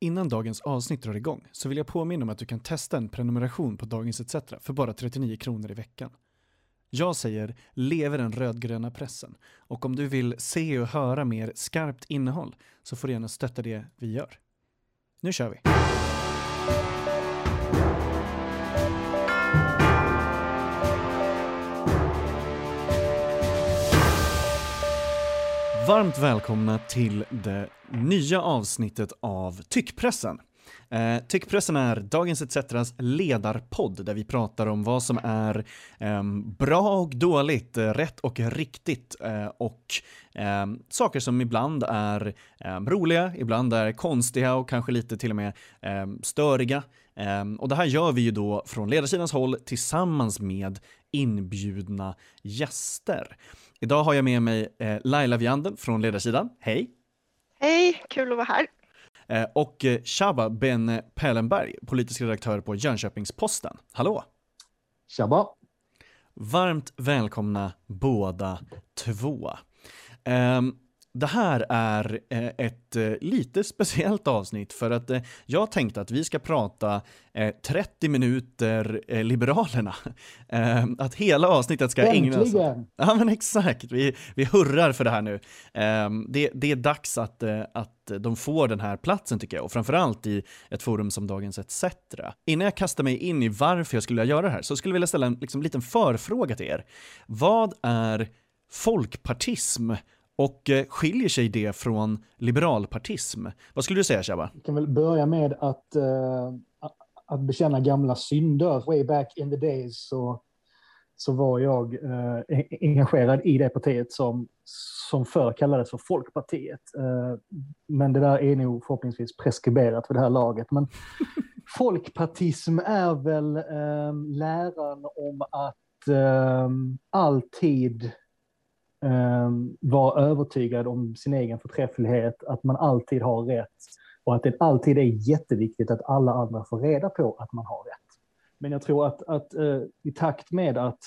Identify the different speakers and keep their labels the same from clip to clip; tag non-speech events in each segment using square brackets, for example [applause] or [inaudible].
Speaker 1: Innan dagens avsnitt drar igång så vill jag påminna om att du kan testa en prenumeration på Dagens ETC för bara 39 kronor i veckan. Jag säger leve den rödgröna pressen och om du vill se och höra mer skarpt innehåll så får du gärna stötta det vi gör. Nu kör vi! Varmt välkomna till det nya avsnittet av Tyckpressen. Eh, Tyckpressen är Dagens ETCs ledarpodd där vi pratar om vad som är eh, bra och dåligt, eh, rätt och riktigt eh, och ehm, saker som ibland är ehm, roliga, ibland är konstiga och kanske lite till och med ehm, störiga. och det här gör vi ju då från ledarsidans håll tillsammans med inbjudna gäster. Idag har jag med mig eh, Laila Vianden från ledarsidan. Hej!
Speaker 2: Hej, kul att vara här.
Speaker 1: Eh, och eh, Shaba Ben Pellenberg, politisk redaktör på Jönköpings-Posten. Hallå!
Speaker 3: Shaba!
Speaker 1: Varmt välkomna båda två. Um, det här är eh, ett eh, lite speciellt avsnitt för att eh, jag tänkte att vi ska prata 30 minuter Liberalerna. [laughs] Att hela avsnittet ska ägnas. Ja men exakt, vi, vi hurrar för det här nu. Det, det är dags att, att de får den här platsen tycker jag och framförallt i ett forum som Dagens ETC. Innan jag kastar mig in i varför jag skulle vilja göra det här så skulle jag vilja ställa en liksom, liten förfråga till er. Vad är folkpartism och eh, skiljer sig det från liberalpartism? Vad skulle du säga Shabba?
Speaker 3: Jag kan väl börja med att, uh, att bekänna gamla synder. Way back in the days så, så var jag uh, engagerad i det partiet som, som förr kallades för Folkpartiet. Uh, men det där är nog förhoppningsvis preskriberat för det här laget. Men [laughs] folkpartism är väl läran om att alltid Ehm, vara övertygad om sin egen förträfflighet, att man alltid har rätt och att det alltid är jätteviktigt att alla andra får reda på att man har rätt. Men jag tror att, att uh, i takt med att,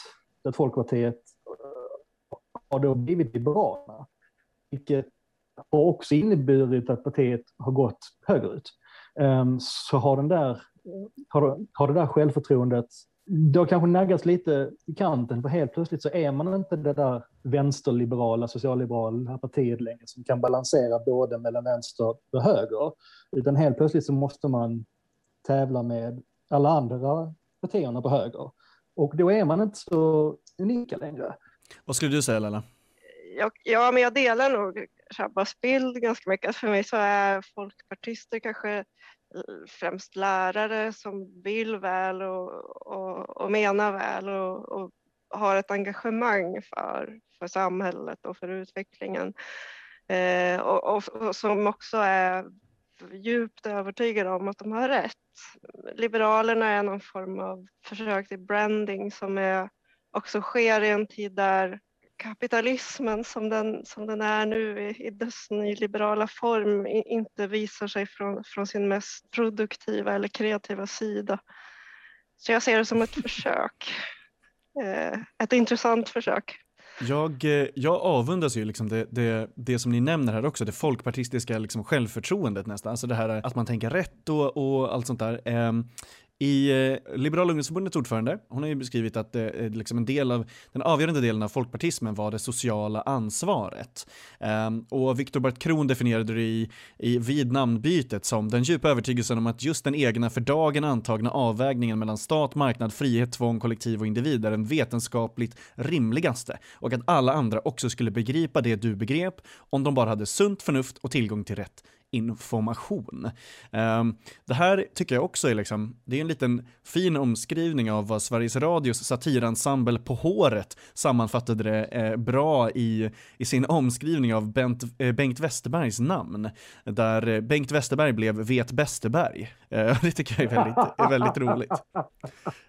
Speaker 3: att Folkpartiet uh, har då blivit liberala, vilket har också inneburit att partiet har gått högerut, um, så har, den där, har, har det där självförtroendet det har kanske naggats lite i kanten, för helt plötsligt så är man inte det där vänsterliberala, socialliberala partiet längre som kan balansera både mellan vänster och höger. Utan helt plötsligt så måste man tävla med alla andra partierna på höger. Och då är man inte så unika längre.
Speaker 1: Vad skulle du säga Lella?
Speaker 2: Ja, ja men jag delar nog Shabbas bild ganska mycket. För mig så är folkpartister kanske främst lärare som vill väl och, och, och menar väl och, och, har ett engagemang för, för samhället och för utvecklingen. Eh, och, och, som också är djupt övertygade om att de har rätt. Liberalerna är någon form av försök till branding som är, också sker i en tid där kapitalismen som den, som den är nu i, i dess nyliberala form inte visar sig från, från sin mest produktiva eller kreativa sida. Så jag ser det som ett försök. Eh, ett intressant försök.
Speaker 1: Jag, eh, jag avundas ju liksom det, det, det som ni nämner här också, det folkpartistiska liksom självförtroendet nästan, alltså det här att man tänker rätt och, och allt sånt där. Ehm, i eh, Liberala ungdomsförbundets ordförande, hon har ju beskrivit att eh, eh, liksom en del av, den avgörande delen av folkpartismen var det sociala ansvaret. Um, och Viktor Bart Kron definierade det i, i vid namnbytet som den djupa övertygelsen om att just den egna för dagen antagna avvägningen mellan stat, marknad, frihet, tvång, kollektiv och individ är den vetenskapligt rimligaste och att alla andra också skulle begripa det du begrep om de bara hade sunt förnuft och tillgång till rätt information. Ehm, det här tycker jag också är liksom, det är en liten fin omskrivning av vad Sveriges Radios satirensemble På håret sammanfattade det eh, bra i, i sin omskrivning av Bent, eh, Bengt Westerbergs namn, där eh, Bengt Westerberg blev Vet Westerberg. [laughs] Det tycker jag är väldigt, är väldigt roligt.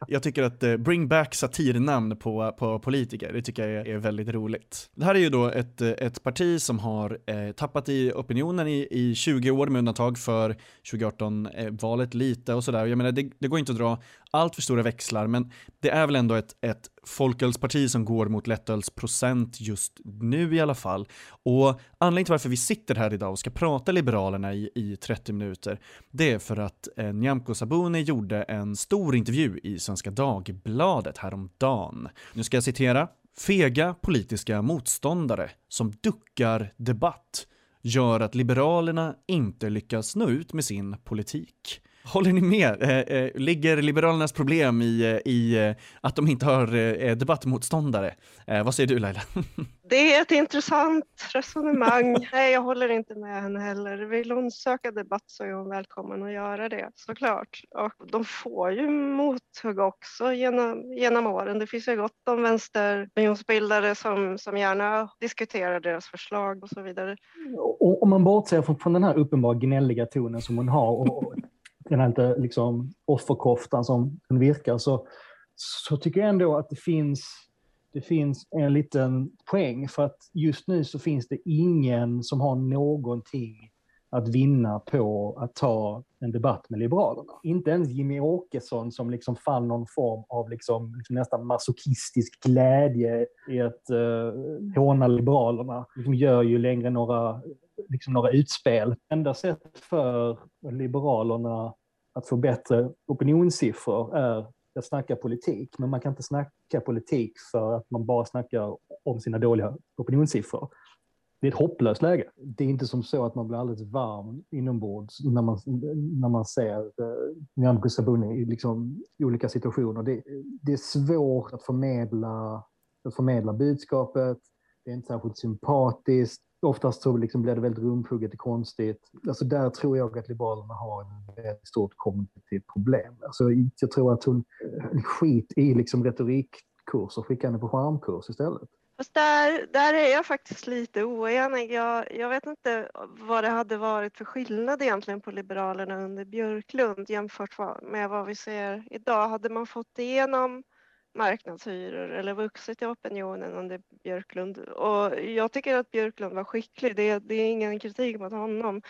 Speaker 1: Jag tycker att bring back satirnamn på, på politiker, det tycker jag är, väldigt roligt. Det här är ju då ett, ett parti som har tappat i opinionen i, i 20 20 år med undantag för 2018-valet lite och sådär. Jag menar, det, det, går inte att dra allt för stora växlar, men det är väl ändå ett, ett folkölsparti som går mot lättölsprocent just nu i alla fall. Och anledningen till varför vi sitter här idag och ska prata Liberalerna i, i 30 minuter, det är för att eh, Nyamko Sabuni gjorde en stor intervju i Svenska Dagbladet häromdagen. Nu ska jag citera. Fega politiska motståndare som duckar debatt gör att Liberalerna inte lyckas nå ut med sin politik. Håller ni med? Eh, eh, ligger Liberalernas problem i, eh, i att de inte har debattmotståndare? vad säger du Laila? [laughs]
Speaker 2: Det är ett intressant resonemang. [laughs] Nej, jag håller inte med henne heller. Vill hon söka debatt så är hon välkommen att göra det såklart. Och de får ju mothugg också genom, genom åren. Det finns ju gott om vänsteropinionsbildare som, som gärna diskuterar deras förslag och så vidare.
Speaker 3: Om man bortser från, från den här uppenbara gnälliga tonen som hon har och, den här lite liksom offerkoftan som den virkar så, så tycker jag ändå att det finns, det finns en liten poäng för att just nu så finns det ingen som har någonting att vinna på att ta en debatt med Liberalerna. Inte ens Jimmy Åkesson som liksom fann någon form av liksom, liksom nästan masochistisk glädje i att uh, håna Liberalerna. Liksom gör ju längre några, liksom några utspel. Enda sättet för Liberalerna att få bättre opinionssiffror är att snacka politik. Men man kan inte snacka politik för att man bara snackar om sina dåliga opinionssiffror. Det är ett hopplöst läge. Det är inte som så att man blir alldeles varm inombords när man, när man ser eh, Nyamko Sabuni i liksom, olika situationer. Det, det, är svårt att förmedla, att förmedla budskapet. Det är inte särskilt sympatiskt oftast så liksom blir det väldigt rumphugget och konstigt. Alltså där tror jag att Liberalerna har ett väldigt stort kommunikativt problem. Alltså jag tror att hon skit i liksom retorikkurs och skickar henne på charmkurs istället.
Speaker 2: Fast där, där är jag faktiskt lite oenig. Jag, jag vet inte vad det hade varit för skillnad egentligen på Liberalerna under Björklund jämfört med vad vi ser idag. Hade man fått igenom marknadshyror eller vuxit i opinionen under Björklund. Och jag tycker att Björklund var skicklig. Det, det är ingen kritik mot honom.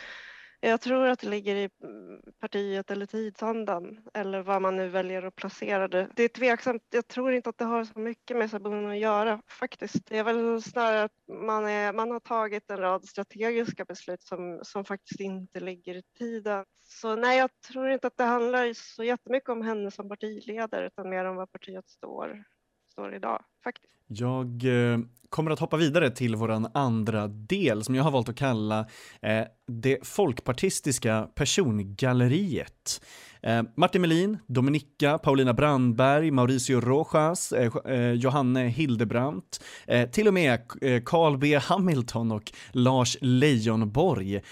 Speaker 2: Jag tror att det ligger i mm, partiet eller tidsandan eller vad man nu väljer att placera det. Det är tveksamt. Jag tror inte att det har så mycket med Sabuni att göra faktiskt. Det är väl snarare att man, är, man har tagit en rad strategiska beslut som, som faktiskt inte ligger i tiden. Så nej, jag tror inte att det handlar så jättemycket om henne som partiledare utan mer om vad partiet står, står idag faktiskt.
Speaker 1: Jag eh, kommer att hoppa vidare till våran andra del som jag har valt att kalla eh, det folkpartistiska persongalleriet. Eh, Martin Melin, Dominika, Paulina Brandberg, Mauricio Rojas, eh, eh Johanne Hildebrandt, eh, till och med eh, Carl B Hamilton och Lars Leijonborg.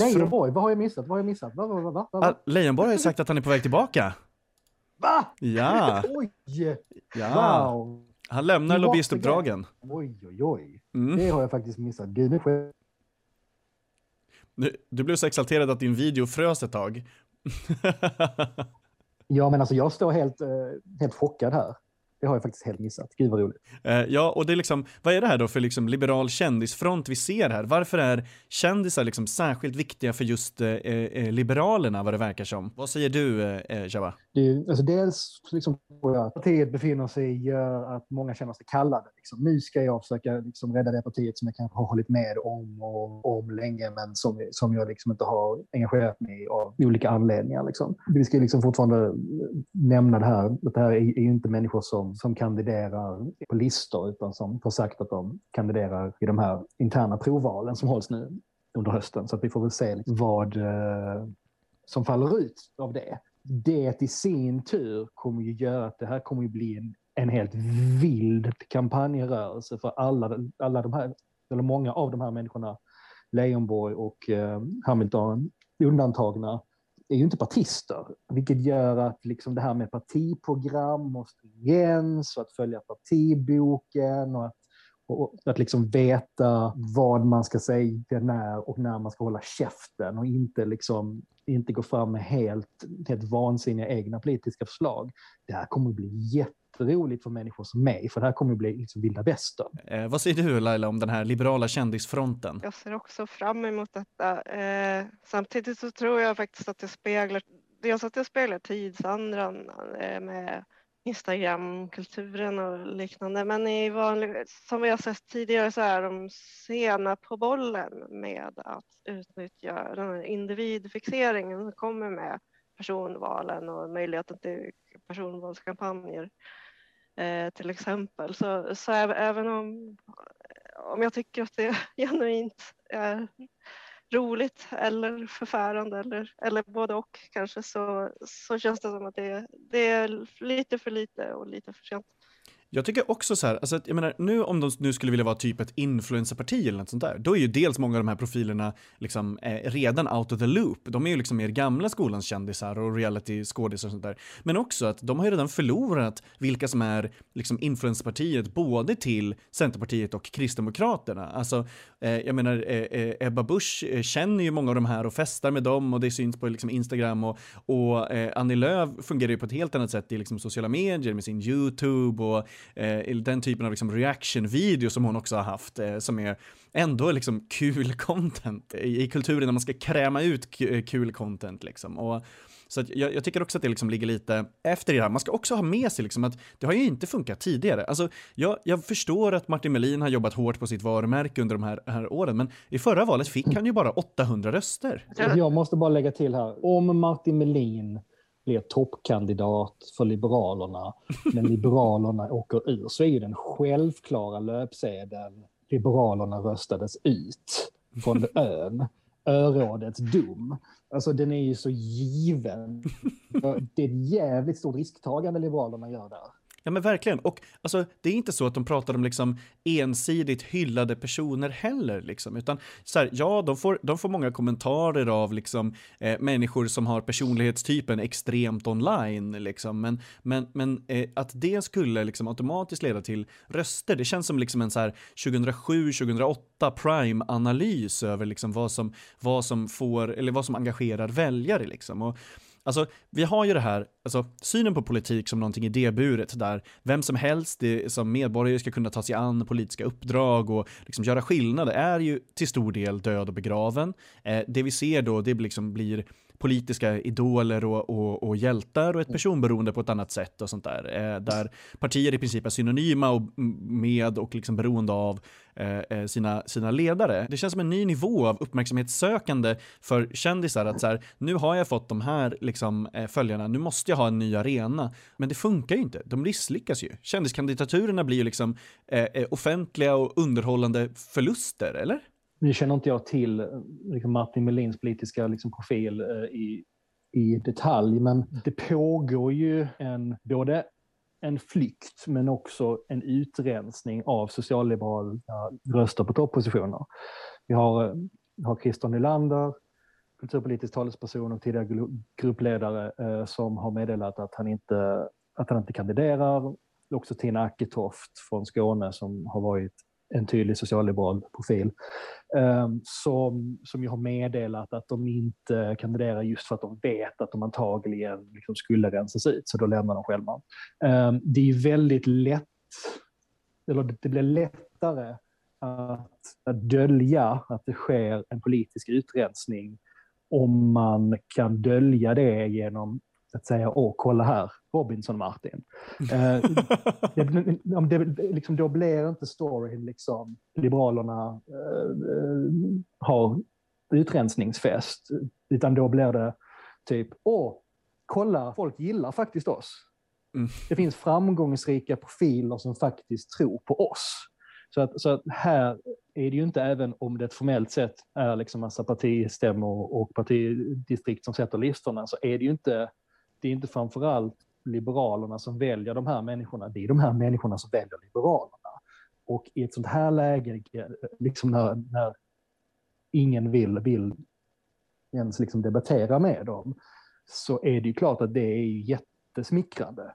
Speaker 3: Leijonborg, vad har jag missat? Vad har jag missat? Va, va, va,
Speaker 1: ah, Leijonborg har ju sagt att han är på väg tillbaka.
Speaker 3: Va?
Speaker 1: Ja.
Speaker 3: Oj!
Speaker 1: Ja. Wow. Han lämnar lobbyistuppdragen.
Speaker 3: Oj, oj, oj. Mm. Det har jag faktiskt missat. Gud, nu får
Speaker 1: Du blev så exalterad att din video frös ett tag. [laughs]
Speaker 3: ja, men alltså jag står helt, eh, helt chockad här. Det har jag faktiskt helt missat. Gud vad roligt.
Speaker 1: Eh, ja, och det är liksom, vad är det här då för liksom liberal kändisfront vi ser här? Varför är kändisar liksom särskilt viktiga för just eh, eh Liberalerna vad det verkar som? Vad säger du, eh, Java?
Speaker 3: Det, alltså dels liksom, att partiet befinner sig gör att många känner sig kallade. Liksom. Nu ska jag försöka liksom, rädda det partiet som jag kanske har hållit med om och om länge, men som, som jag liksom inte har engagerat mig i av olika anledningar. Liksom. Vi ska liksom fortfarande nämna det här, att det här är, är inte människor som, som kandiderar på listor, utan som har sagt att de kandiderar i de här interna provvalen som hålls nu under hösten. Så att vi får väl se liksom vad eh, som faller ut av det det i sin tur kommer ju göra att det här kommer ju bli en, en helt vild kampanjrörelse för alla, alla de här, eller många av de här människorna, Leijonborg och eh, Hamilton undantagna, är ju inte partister, vilket gör att liksom det här med partiprogram och stringens och att följa partiboken och att, och att liksom veta vad man ska säga när och när man ska hålla käften och inte liksom inte gå fram med helt, helt vansinniga egna politiska förslag. Det här kommer att bli jätte, jätteroligt för människor som mig, för det här kommer att bli liksom vilda västern.
Speaker 1: Eh, vad säger du Laila om den här liberala kändisfronten?
Speaker 2: Jag ser också fram emot detta. Eh, samtidigt så tror jag faktiskt att det speglar, dels att det speglar tidsandan eh, med Instagramkulturen och liknande. Men i vanlig, som vi har sett tidigare så är de sena på bollen med att utnyttja den här individfixeringen som kommer med personvalen och möjligheten till personvalskampanjer eh, till exempel. Så, så även om, om jag tycker att det [laughs] genuint är roligt eller förfärande eller, eller både och kanske så, så känns det som att det, det är lite för lite och lite för sent.
Speaker 1: Jag tycker också så här, alltså jag menar nu om de nu skulle vilja vara typ ett influencerparti eller något sånt där, då är ju dels många av de här profilerna liksom eh, redan out of the loop. De är ju liksom mer gamla skolans kändisar och reality-skådisar och sånt där. Men också att de har ju redan förlorat vilka som är liksom influencerpartiet både till Centerpartiet och Kristdemokraterna. Alltså, eh, jag menar, eh, eh Ebba Busch eh, känner ju många av de här och festar med dem och det syns på liksom Instagram och, och eh, Annie Lööf fungerar ju på ett helt annat sätt i liksom sociala medier med sin YouTube och eh, den typen av liksom reaction-video som hon också har haft, eh, som är ändå liksom kul [laughs] content i, i kulturen när man ska kräma ut eh, kul content liksom. Och, så jag, jag, tycker också att det liksom ligger lite efter i det här. Man ska också ha med sig liksom att det har ju inte funkat tidigare. Alltså, jag, jag förstår att Martin Melin har jobbat hårt på sitt varumärke under de här, här åren, men i förra valet fick han ju bara 800 röster.
Speaker 3: Jag måste bara lägga till här, om Martin Melin blir toppkandidat för Liberalerna, men Liberalerna åker ur, så är ju den självklara löpsedeln Liberalerna röstades ut från ön. Örådets dom. Alltså den är ju så given. [laughs] Det är ett jävligt stort risktagande Liberalerna gör där.
Speaker 1: Ja men verkligen. Och alltså, det är inte så att de pratar om liksom ensidigt hyllade personer heller, liksom. utan så här, ja, de får, de får många kommentarer av liksom, eh, människor som har personlighetstypen extremt online, liksom. men, men, men eh, att det skulle liksom automatiskt leda till röster, det känns som liksom en 2007-2008 prime-analys över liksom vad, som, vad som får, eller vad som engagerar väljare. Liksom. Och, Alltså, vi har ju det här, alltså synen på politik som någonting idéburet där vem som helst det, som medborgare ska kunna ta sig an politiska uppdrag och liksom göra skillnad är ju till stor del död och begraven. Eh, det vi ser då, det liksom blir politiska idoler och, och, och, hjältar och ett mm. personberoende på ett annat sätt och sånt där. Eh, där partier i princip är synonyma och med och liksom beroende av eh, eh, sina, sina ledare. Det känns som en ny nivå av uppmärksamhetssökande för kändisar att så här, nu har jag fått de här liksom, eh, följarna, nu måste jag ha en ny arena. Men det funkar ju inte, de misslyckas ju. Kändiskanditaturerna blir ju liksom eh, eh offentliga och underhållande förluster, eller?
Speaker 3: Nu känner inte jag till liksom Martin Melins politiska liksom, profil eh, i, i detalj, men det pågår ju en, både en flykt men också en utrensning av socialliberala röster på toppositioner. Vi har, eh, har Christer Nylander, kulturpolitisk talesperson och tidigare gruppledare eh, som har meddelat att han inte, att han inte kandiderar. Också Tina Acketoft från Skåne som har varit en tydlig socialliberal profil, ehm, som, som ju har meddelat att de inte kandiderar just för att de vet att de antagligen liksom skulle rensas ut, så då lämnar de själva. Ehm, det är ju väldigt lätt, eller det blir lättare att, att dölja att det sker en politisk utrensning om man kan dölja det genom att säga åh, kolla här, Robinson-Martin. [laughs] eh, det, det, liksom, då blir inte storyn liksom Liberalerna eh, eh, har utrensningsfest, utan då blir det typ åh, kolla, folk gillar faktiskt oss. Mm. Det finns framgångsrika profiler som faktiskt tror på oss. Så att, så att här är det ju inte, även om det formellt sett är liksom massa partistämmor och partidistrikt som sätter listorna, så är det ju inte det är inte framförallt Liberalerna som väljer de här människorna, det är de här människorna som väljer Liberalerna. Och i ett sånt här läge, liksom när, när ingen vill, vill ens liksom debattera med dem, så är det ju klart att det är jättesmickrande.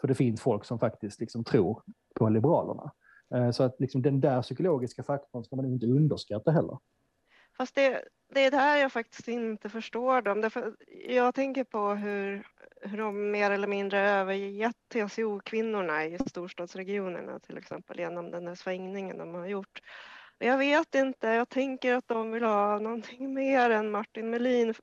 Speaker 3: För det finns folk som faktiskt liksom tror på Liberalerna. Eh, så att liksom den där psykologiska faktorn ska man inte underskatta heller.
Speaker 2: Fast det, det är där jag faktiskt inte förstår dem. Därför jag tänker på hur hur de mer eller mindre övergett TCO-kvinnorna i storstadsregionerna till exempel genom den här svängningen de har gjort. Jag vet inte, jag tänker att de vill ha någonting mer än Martin Melin.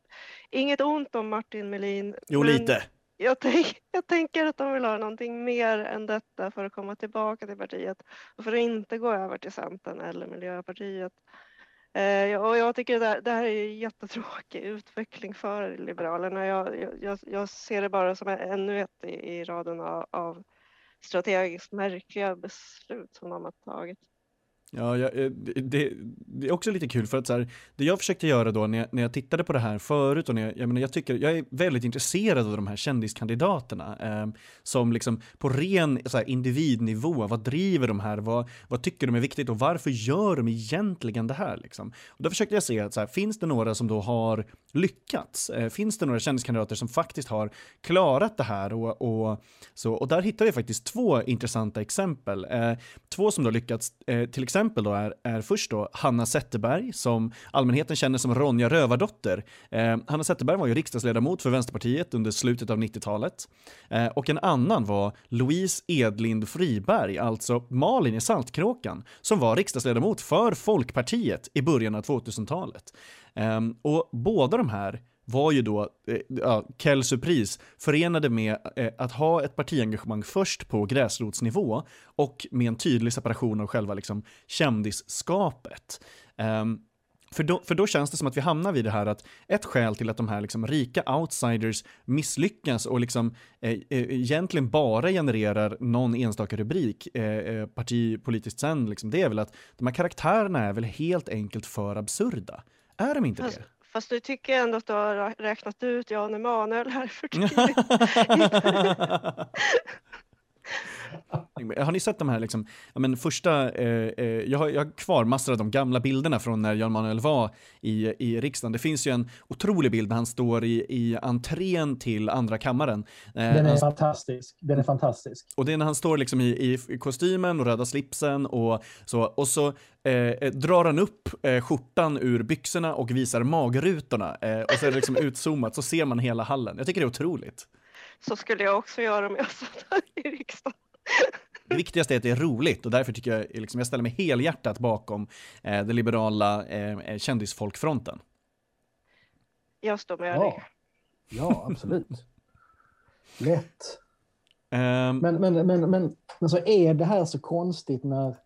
Speaker 2: Inget ont om Martin Melin.
Speaker 1: Jo, lite.
Speaker 2: Jag, tänk, jag tänker att de vill ha någonting mer än detta för att komma tillbaka till partiet och för att inte gå över till Centern eller Miljöpartiet. Eh, och jag tycker det, det här är en jättetråkig utveckling för Liberalerna. Jag, jag, jag ser det bara som ännu ett i, i raden av, av strategiskt märkliga beslut som de har tagit.
Speaker 1: Ja, jag, eh, det, det, är också lite kul för att så här, det jag försökte göra då när jag, när jag tittade på det här förut och när jag, jag menar, jag tycker, jag är väldigt intresserad av de här kändiskandidaterna eh, som liksom på ren så här, individnivå, vad driver de här, vad, vad tycker de är viktigt och varför gör de egentligen det här liksom? Och då försökte jag se att så här, finns det några som då har lyckats? Eh, finns det några kändiskandidater som faktiskt har klarat det här och, och så? Och där hittar vi faktiskt två intressanta exempel. Eh, två som då lyckats, eh, till exempel exempel då är, är först då Hanna Zetterberg som allmänheten känner som Ronja Rövardotter. Eh, Hanna Zetterberg var ju riksdagsledamot för Vänsterpartiet under slutet av 90-talet. Eh, och en annan var Louise Edlind Friberg, alltså Malin i Saltkråkan, som var riksdagsledamot för Folkpartiet i början av 2000-talet. Eh, och båda de här var ju då eh, ja, Kell Surprise förenade med eh, att ha ett partiengagemang först på gräsrotsnivå och med en tydlig separation av själva liksom, kändisskapet. Um, för då, för då känns det som att vi hamnar vid det här att ett skäl till att de här liksom rika outsiders misslyckas och liksom eh, eh egentligen bara genererar någon enstaka rubrik eh, partipolitiskt sen, liksom, det är väl att de här karaktärerna är väl helt enkelt för absurda. Är de inte det?
Speaker 2: Fast du tycker ändå att du har räknat ut Jan Emanuel här för [laughs] tidigt. [laughs]
Speaker 1: Har ni sett de här liksom, ja men första, eh, eh, jag, har, jag har kvar massor av de gamla bilderna från när Jan Manuel var i, i riksdagen. Det finns ju en otrolig bild när han står i, i entrén till andra kammaren.
Speaker 3: Eh, Den är han, fantastisk. Den är fantastisk.
Speaker 1: Och det är när han står liksom i, i kostymen och röda slipsen och så, och så eh, eh, drar han upp eh, skjortan ur byxorna och visar magrutorna eh, och så är det liksom utzoomat så ser man hela hallen. Jag tycker det är otroligt.
Speaker 2: Så skulle jag också göra om jag satt här i riksdagen.
Speaker 1: Det viktigaste är att det är roligt och därför tycker jag liksom, jag ställer mig helhjärtat bakom eh, den liberala eh, eh kändisfolkfronten.
Speaker 2: Jag står med
Speaker 3: ja.
Speaker 2: dig.
Speaker 3: Ja, absolut. [laughs] Lätt. Um, men, men, men, men, men så är det här så konstigt när,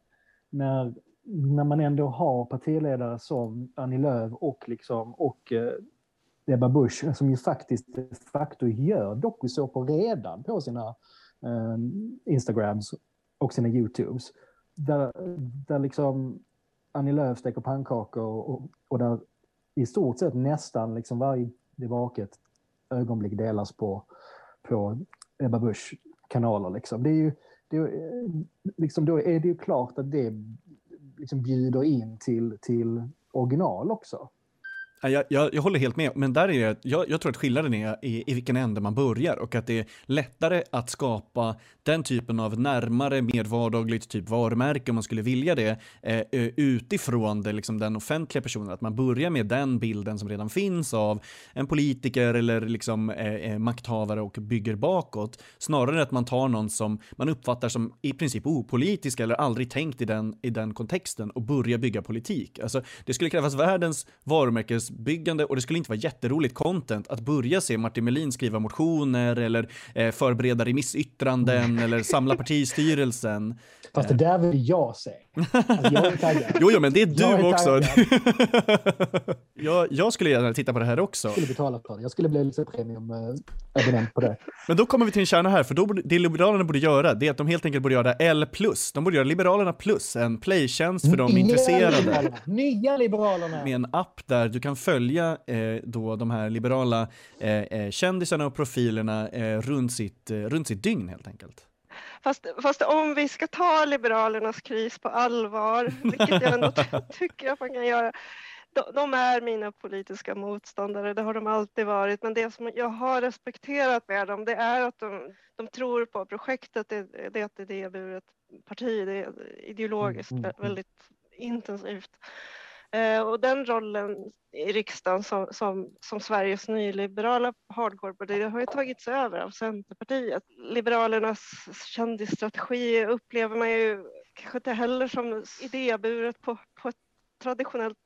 Speaker 3: när, när man ändå har partiledare som Annie Lööf och, liksom, och eh, Ebba Busch som ju faktiskt de facto gör dokusåpor redan på sina eh, Instagrams och sina Youtubes. Där, där liksom Annie Lööf steker pannkakor och, och där i stort sett nästan liksom varje vaket ögonblick delas på, på Ebba Busch kanaler. Liksom. Det är ju, det är, liksom, då är det ju klart att det liksom bjuder in till, till original också.
Speaker 1: Jag, jag, jag, håller helt med, men där är det, jag, jag tror att skillnaden är i, i vilken ände man börjar och att det är lättare att skapa den typen av närmare, mer vardagligt typ varumärke om man skulle vilja det eh, utifrån det, liksom den offentliga personen. Att man börjar med den bilden som redan finns av en politiker eller liksom eh, eh makthavare och bygger bakåt snarare att man tar någon som man uppfattar som i princip opolitisk eller aldrig tänkt i den, i den kontexten och börjar bygga politik. Alltså, det skulle krävas världens varumärkes samhällsbyggande och det skulle inte vara jätteroligt content att börja se Martin Melin skriva motioner eller eh, förbereda remissyttranden mm. eller samla partistyrelsen.
Speaker 3: Fast det där vill jag se. Alltså, jag är taggad. [laughs]
Speaker 1: jo, jo, men det är du är också. [laughs] jag, jag skulle gärna titta på det här också. Jag
Speaker 3: skulle betala för det. Jag skulle bli lite premium-abonnent eh, på det.
Speaker 1: Men då kommer vi till en kärna här, för då, det Liberalerna borde göra, det är att de helt enkelt borde göra L+. De borde göra Liberalerna plus, en playtjänst för de Nya intresserade.
Speaker 3: Liberalerna. Nya Liberalerna!
Speaker 1: Med en app där du kan följa eh, då de här liberala eh, eh, kändisarna och profilerna eh, runt, sitt, eh, runt sitt dygn helt enkelt.
Speaker 2: Fast, fast, om vi ska ta Liberalernas kris på allvar, [laughs] vilket jag ändå tycker att man kan göra, de, de, är mina politiska motståndare, det har de alltid varit, men det som jag har respekterat med dem, det är att de, de tror på projektet, det, det är ett idéburet parti, det är ideologiskt mm, mm, mm. väldigt intensivt. Eh, och den rollen i riksdagen som, som, som Sveriges nyliberala hardcore-parti har ju tagits över av Centerpartiet. Liberalernas kändisstrategi upplever man ju kanske inte heller som idéburet på, på ett traditionellt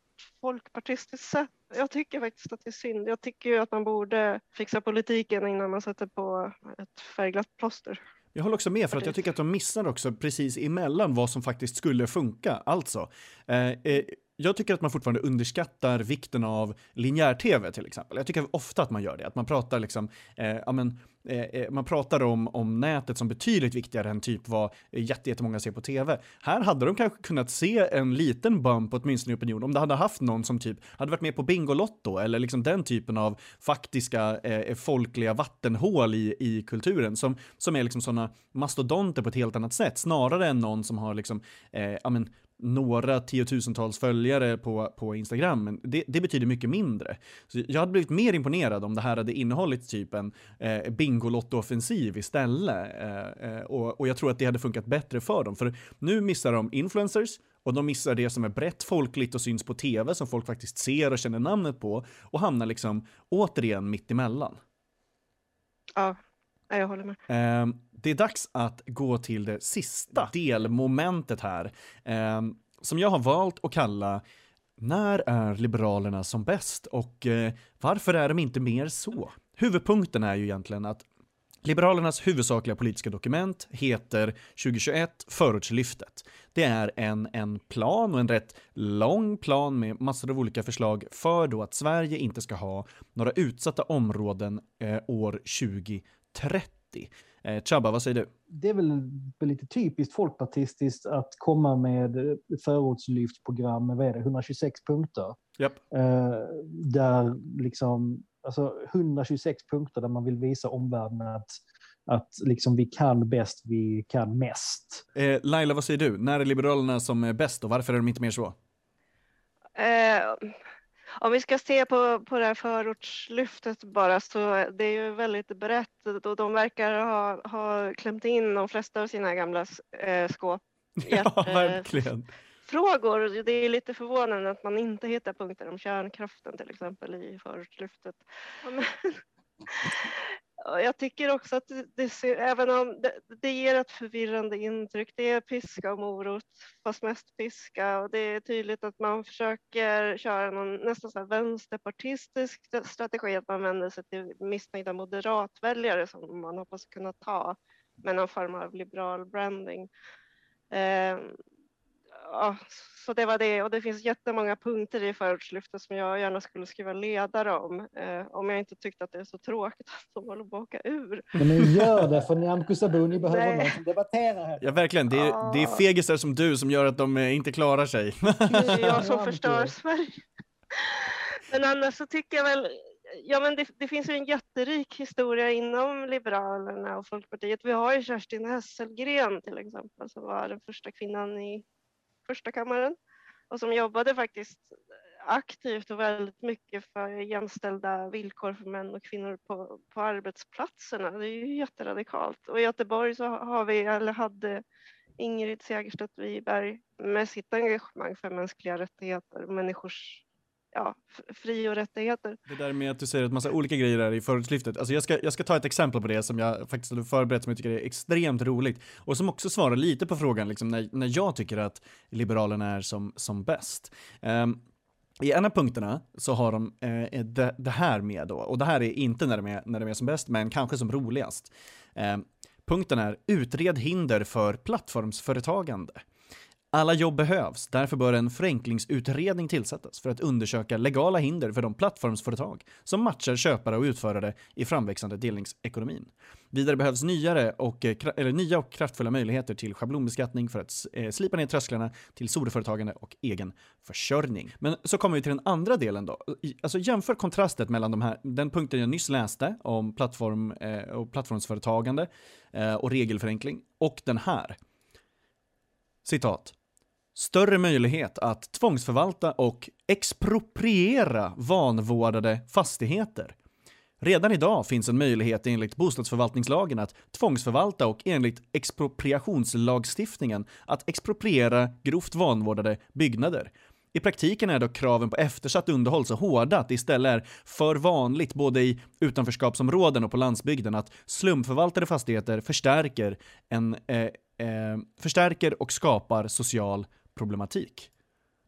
Speaker 2: folkpartistiskt sätt. Jag tycker faktiskt att det är synd. Jag tycker ju att man borde fixa politiken innan man sätter på ett färgglatt plåster.
Speaker 1: Jag håller också med för att jag tycker att de missar också precis emellan vad som faktiskt skulle funka. Alltså, eh, eh, jag tycker att man fortfarande underskattar vikten av linjär-tv till exempel. Jag tycker ofta att man gör det, att man pratar liksom, eh, ja men, eh, eh man pratar om, om nätet som betydligt viktigare än typ vad jättemånga ser på tv. Här hade de kanske kunnat se en liten bump åtminstone i opinion om det hade haft någon som typ hade varit med på Bingolotto eller liksom den typen av faktiska eh, folkliga vattenhål i, i kulturen som, som är liksom sådana mastodonter på ett helt annat sätt snarare än någon som har liksom, eh, ja men några tiotusentals följare på, på Instagram, men det, det, betyder mycket mindre. Så jag hade blivit mer imponerad om det här hade innehållit typ en eh, Bingolotto-offensiv istället. Eh, eh och, och jag tror att det hade funkat bättre för dem, för nu missar de influencers och de missar det som är brett folkligt och syns på tv, som folk faktiskt ser och känner namnet på, och hamnar liksom återigen mitt emellan.
Speaker 2: Ja, jag håller med.
Speaker 1: Eh, det är dags att gå till det sista delmomentet här, eh, som jag har valt att kalla När är Liberalerna som bäst och eh, varför är de inte mer så? Huvudpunkten är ju egentligen att Liberalernas huvudsakliga politiska dokument heter 2021 Förortslyftet. Det är en, en plan och en rätt lång plan med massor av olika förslag för då att Sverige inte ska ha några utsatta områden eh, år 2030. Eh, Chaba, vad säger du?
Speaker 3: Det är väl lite typiskt folkpartistiskt att komma med förortslyftprogram med vad är det, 126 punkter.
Speaker 1: Yep.
Speaker 3: Eh, där liksom, alltså 126 punkter där man vill visa omvärlden att att liksom vi kan bäst, vi kan mest.
Speaker 1: Eh, Laila, vad säger du? När är Liberalerna som är bäst och varför är de inte mer så?
Speaker 2: Eh, om vi ska se på, på det här förortslyftet bara så det är ju väldigt brett och de verkar ha, ha klämt in de flesta av sina gamla eh, skåp. [laughs]
Speaker 1: Ja, verkligen.
Speaker 2: Frågor. Det är lite förvånande att man inte hittar punkter om kärnkraften till exempel i förortslyftet jag tycker också att det, ser, även om det, det, ger ett förvirrande intryck, det är piska och morot, fast mest piska och det är tydligt att man försöker köra någon nästan så vänsterpartistisk strategi, att man vänder sig till missnöjda moderatväljare som man hoppas kunna ta med någon form av liberal branding. Eh, ja, så det var det och det finns jättemånga punkter i förortslyftet som jag gärna skulle skriva ledare om. Eh, om jag inte tyckte att det är så tråkigt att de håller på att åka ur.
Speaker 3: Men gör det för Nyamko Sabuni behöver Nej. någon som debatterar här.
Speaker 1: Ja verkligen, det är, ja. det är fegisar som du som gör att de eh, inte klarar sig.
Speaker 2: Det är jag som [laughs] förstör Sverige. Men annars så tycker jag väl Ja, men det, det, finns ju en jätterik historia inom Liberalerna och Folkpartiet. Vi har ju Kerstin Hesselgren till exempel som var den första kvinnan i första kammaren och som jobbade faktiskt aktivt och väldigt mycket för jämställda villkor för män och kvinnor på, på arbetsplatserna. Det är ju jätteradikalt. Och i Göteborg så har vi, eller hade Ingrid Segerstedt Wiberg med sitt engagemang för mänskliga rättigheter och människors ja, fri och rättigheter.
Speaker 1: Det där med att du säger att massa olika grejer är i förortslyftet. Alltså jag ska, jag ska ta ett exempel på det som jag faktiskt hade förberett som jag tycker är extremt roligt och som också svarar lite på frågan liksom när, när jag tycker att Liberalerna är som, som bäst. Um, i en av punkterna så har de eh, det, det, här med då, och det här är inte när de är, när de är som bäst, men kanske som roligast. Eh, punkten är utred hinder för plattformsföretagande. Alla jobb behövs, därför bör en förenklingsutredning tillsättas för att undersöka legala hinder för de plattformsföretag som matchar köpare och utförare i framväxande delningsekonomin. Vidare behövs nyare och, eh, eller nya och kraftfulla möjligheter till schablonbeskattning för att eh, slipa ner trösklarna till soloföretagande och egen försörjning. Men så kommer vi till den andra delen då. Alltså jämför kontrastet mellan de här, den punkten jag nyss läste om plattform eh, och plattformsföretagande eh, och regelförenkling och den här. Citat större möjlighet att tvångsförvalta och expropriera vanvårdade fastigheter. Redan idag finns en möjlighet enligt bostadsförvaltningslagen att tvångsförvalta och enligt expropriationslagstiftningen att expropriera grovt vanvårdade byggnader. I praktiken är dock kraven på eftersatt underhåll så hårda att det istället är för vanligt både i utanförskapsområden och på landsbygden att slumförvaltade fastigheter förstärker, en, eh, eh, förstärker och skapar social problematik.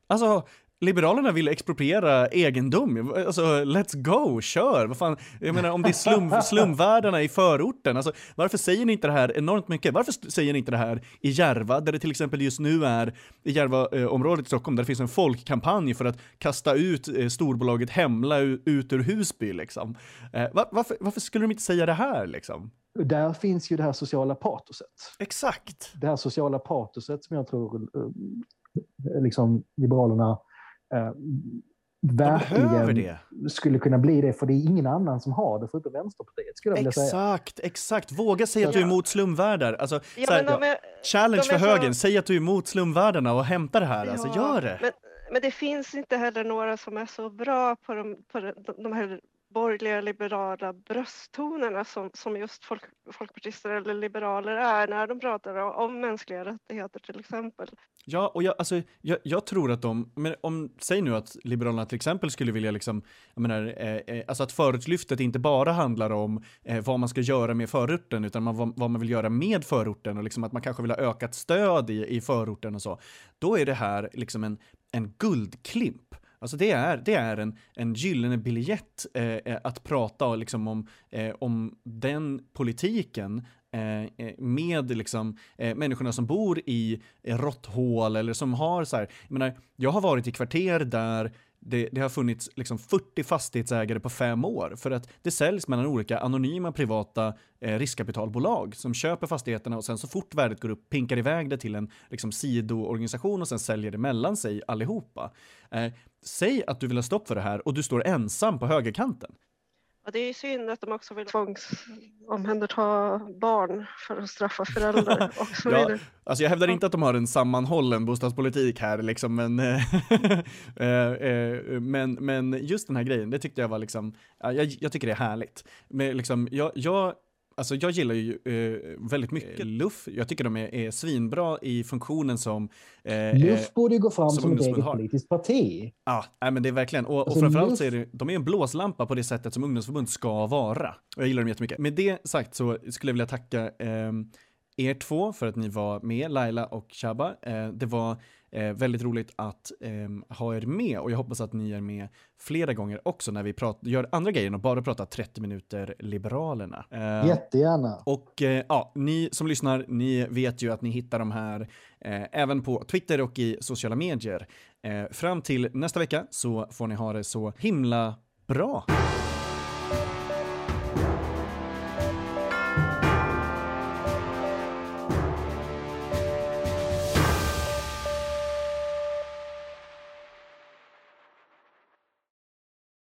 Speaker 1: Alltså, Liberalerna vill expropriera egendom. Alltså, let's go, kör! Vad fan, jag menar om det är slum, [laughs] slumvärdarna i förorten, alltså varför säger ni inte det här enormt mycket? Varför säger ni inte det här i Järva, där det till exempel just nu är, i Järvaområdet i Stockholm, där det finns en folkkampanj för att kasta ut eh, storbolaget Hemla ut ur Husby liksom. Eh, var, varför, varför skulle de inte säga det här liksom?
Speaker 3: Där finns ju det här sociala patoset.
Speaker 1: Exakt.
Speaker 3: Det här sociala patoset som jag tror eh, liksom Liberalerna eh, verkligen skulle kunna bli det, för det är ingen annan som har det förutom Vänsterpartiet. Skulle jag
Speaker 1: exakt,
Speaker 3: säga.
Speaker 1: exakt. Våga säga att du är emot slumvärdar. Alltså,
Speaker 2: ja, här,
Speaker 1: ja, challenge för så... högern, säg att du är emot slumvärdarna och hämta det här.
Speaker 2: Ja,
Speaker 1: alltså, gör det.
Speaker 2: Men, men det finns inte heller några som är så bra på de, på de, de här borgerliga liberala brösttonerna som, som just folk, folkpartister eller liberaler är när de pratar om mänskliga rättigheter till exempel.
Speaker 1: Ja, och jag, alltså, jag, jag tror att de, men om, säg nu att Liberalerna till exempel skulle vilja liksom, jag menar, eh, eh, alltså att förortslyftet inte bara handlar om eh, vad man ska göra med förorten, utan man, vad, vad, man vill göra med förorten och liksom att man kanske vill ha ökat stöd i, i förorten och så. Då är det här liksom en, en guldklimp Alltså det är, det är en, en gyllene biljett eh, eh att prata liksom om, eh, om den politiken eh, eh med liksom, eh, människorna som bor i råtthål eller som har så här, jag menar, jag har varit i kvarter där det, det, har funnits liksom 40 fastighetsägare på fem år för att det säljs mellan olika anonyma privata eh, riskkapitalbolag som köper fastigheterna och sen så fort värdet går upp pinkar iväg det till en liksom, sidoorganisation och sen säljer det mellan sig allihopa. Eh, säg att du vill ha stopp för det här och du står ensam på högerkanten.
Speaker 2: Ja, det är synd att de också vill tvångsomhänderta barn för att straffa föräldrar [laughs] och så
Speaker 1: vidare. Ja, alltså jag hävdar inte att de har en sammanhållen bostadspolitik här liksom, men, [laughs] eh, eh, men, men just den här grejen, det tyckte jag var liksom, jag, jag tycker det är härligt. Men liksom, jag, jag Alltså jag gillar ju eh, väldigt mycket LUF. Jag tycker de är, är svinbra i funktionen som...
Speaker 3: Eh, LUF eh, borde gå fram som, som ett eget har. politiskt parti.
Speaker 1: Ja, nej, men det är verkligen. Och, alltså, och framförallt så är det, de är en blåslampa på det sättet som ungdomsförbund ska vara. Och jag gillar dem jättemycket. Med det sagt så skulle jag vilja tacka eh, er två för att ni var med, Laila och Chaba. Eh, det var Eh, väldigt roligt att eh, ha er med och jag hoppas att ni är med flera gånger också när vi gör andra grejer och bara pratar 30 minuter Liberalerna.
Speaker 3: Eh, Jättegärna.
Speaker 1: Och eh, ja, ni som lyssnar, ni vet ju att ni hittar de här eh, även på Twitter och i sociala medier. Eh, fram till nästa vecka så får ni ha det så himla bra.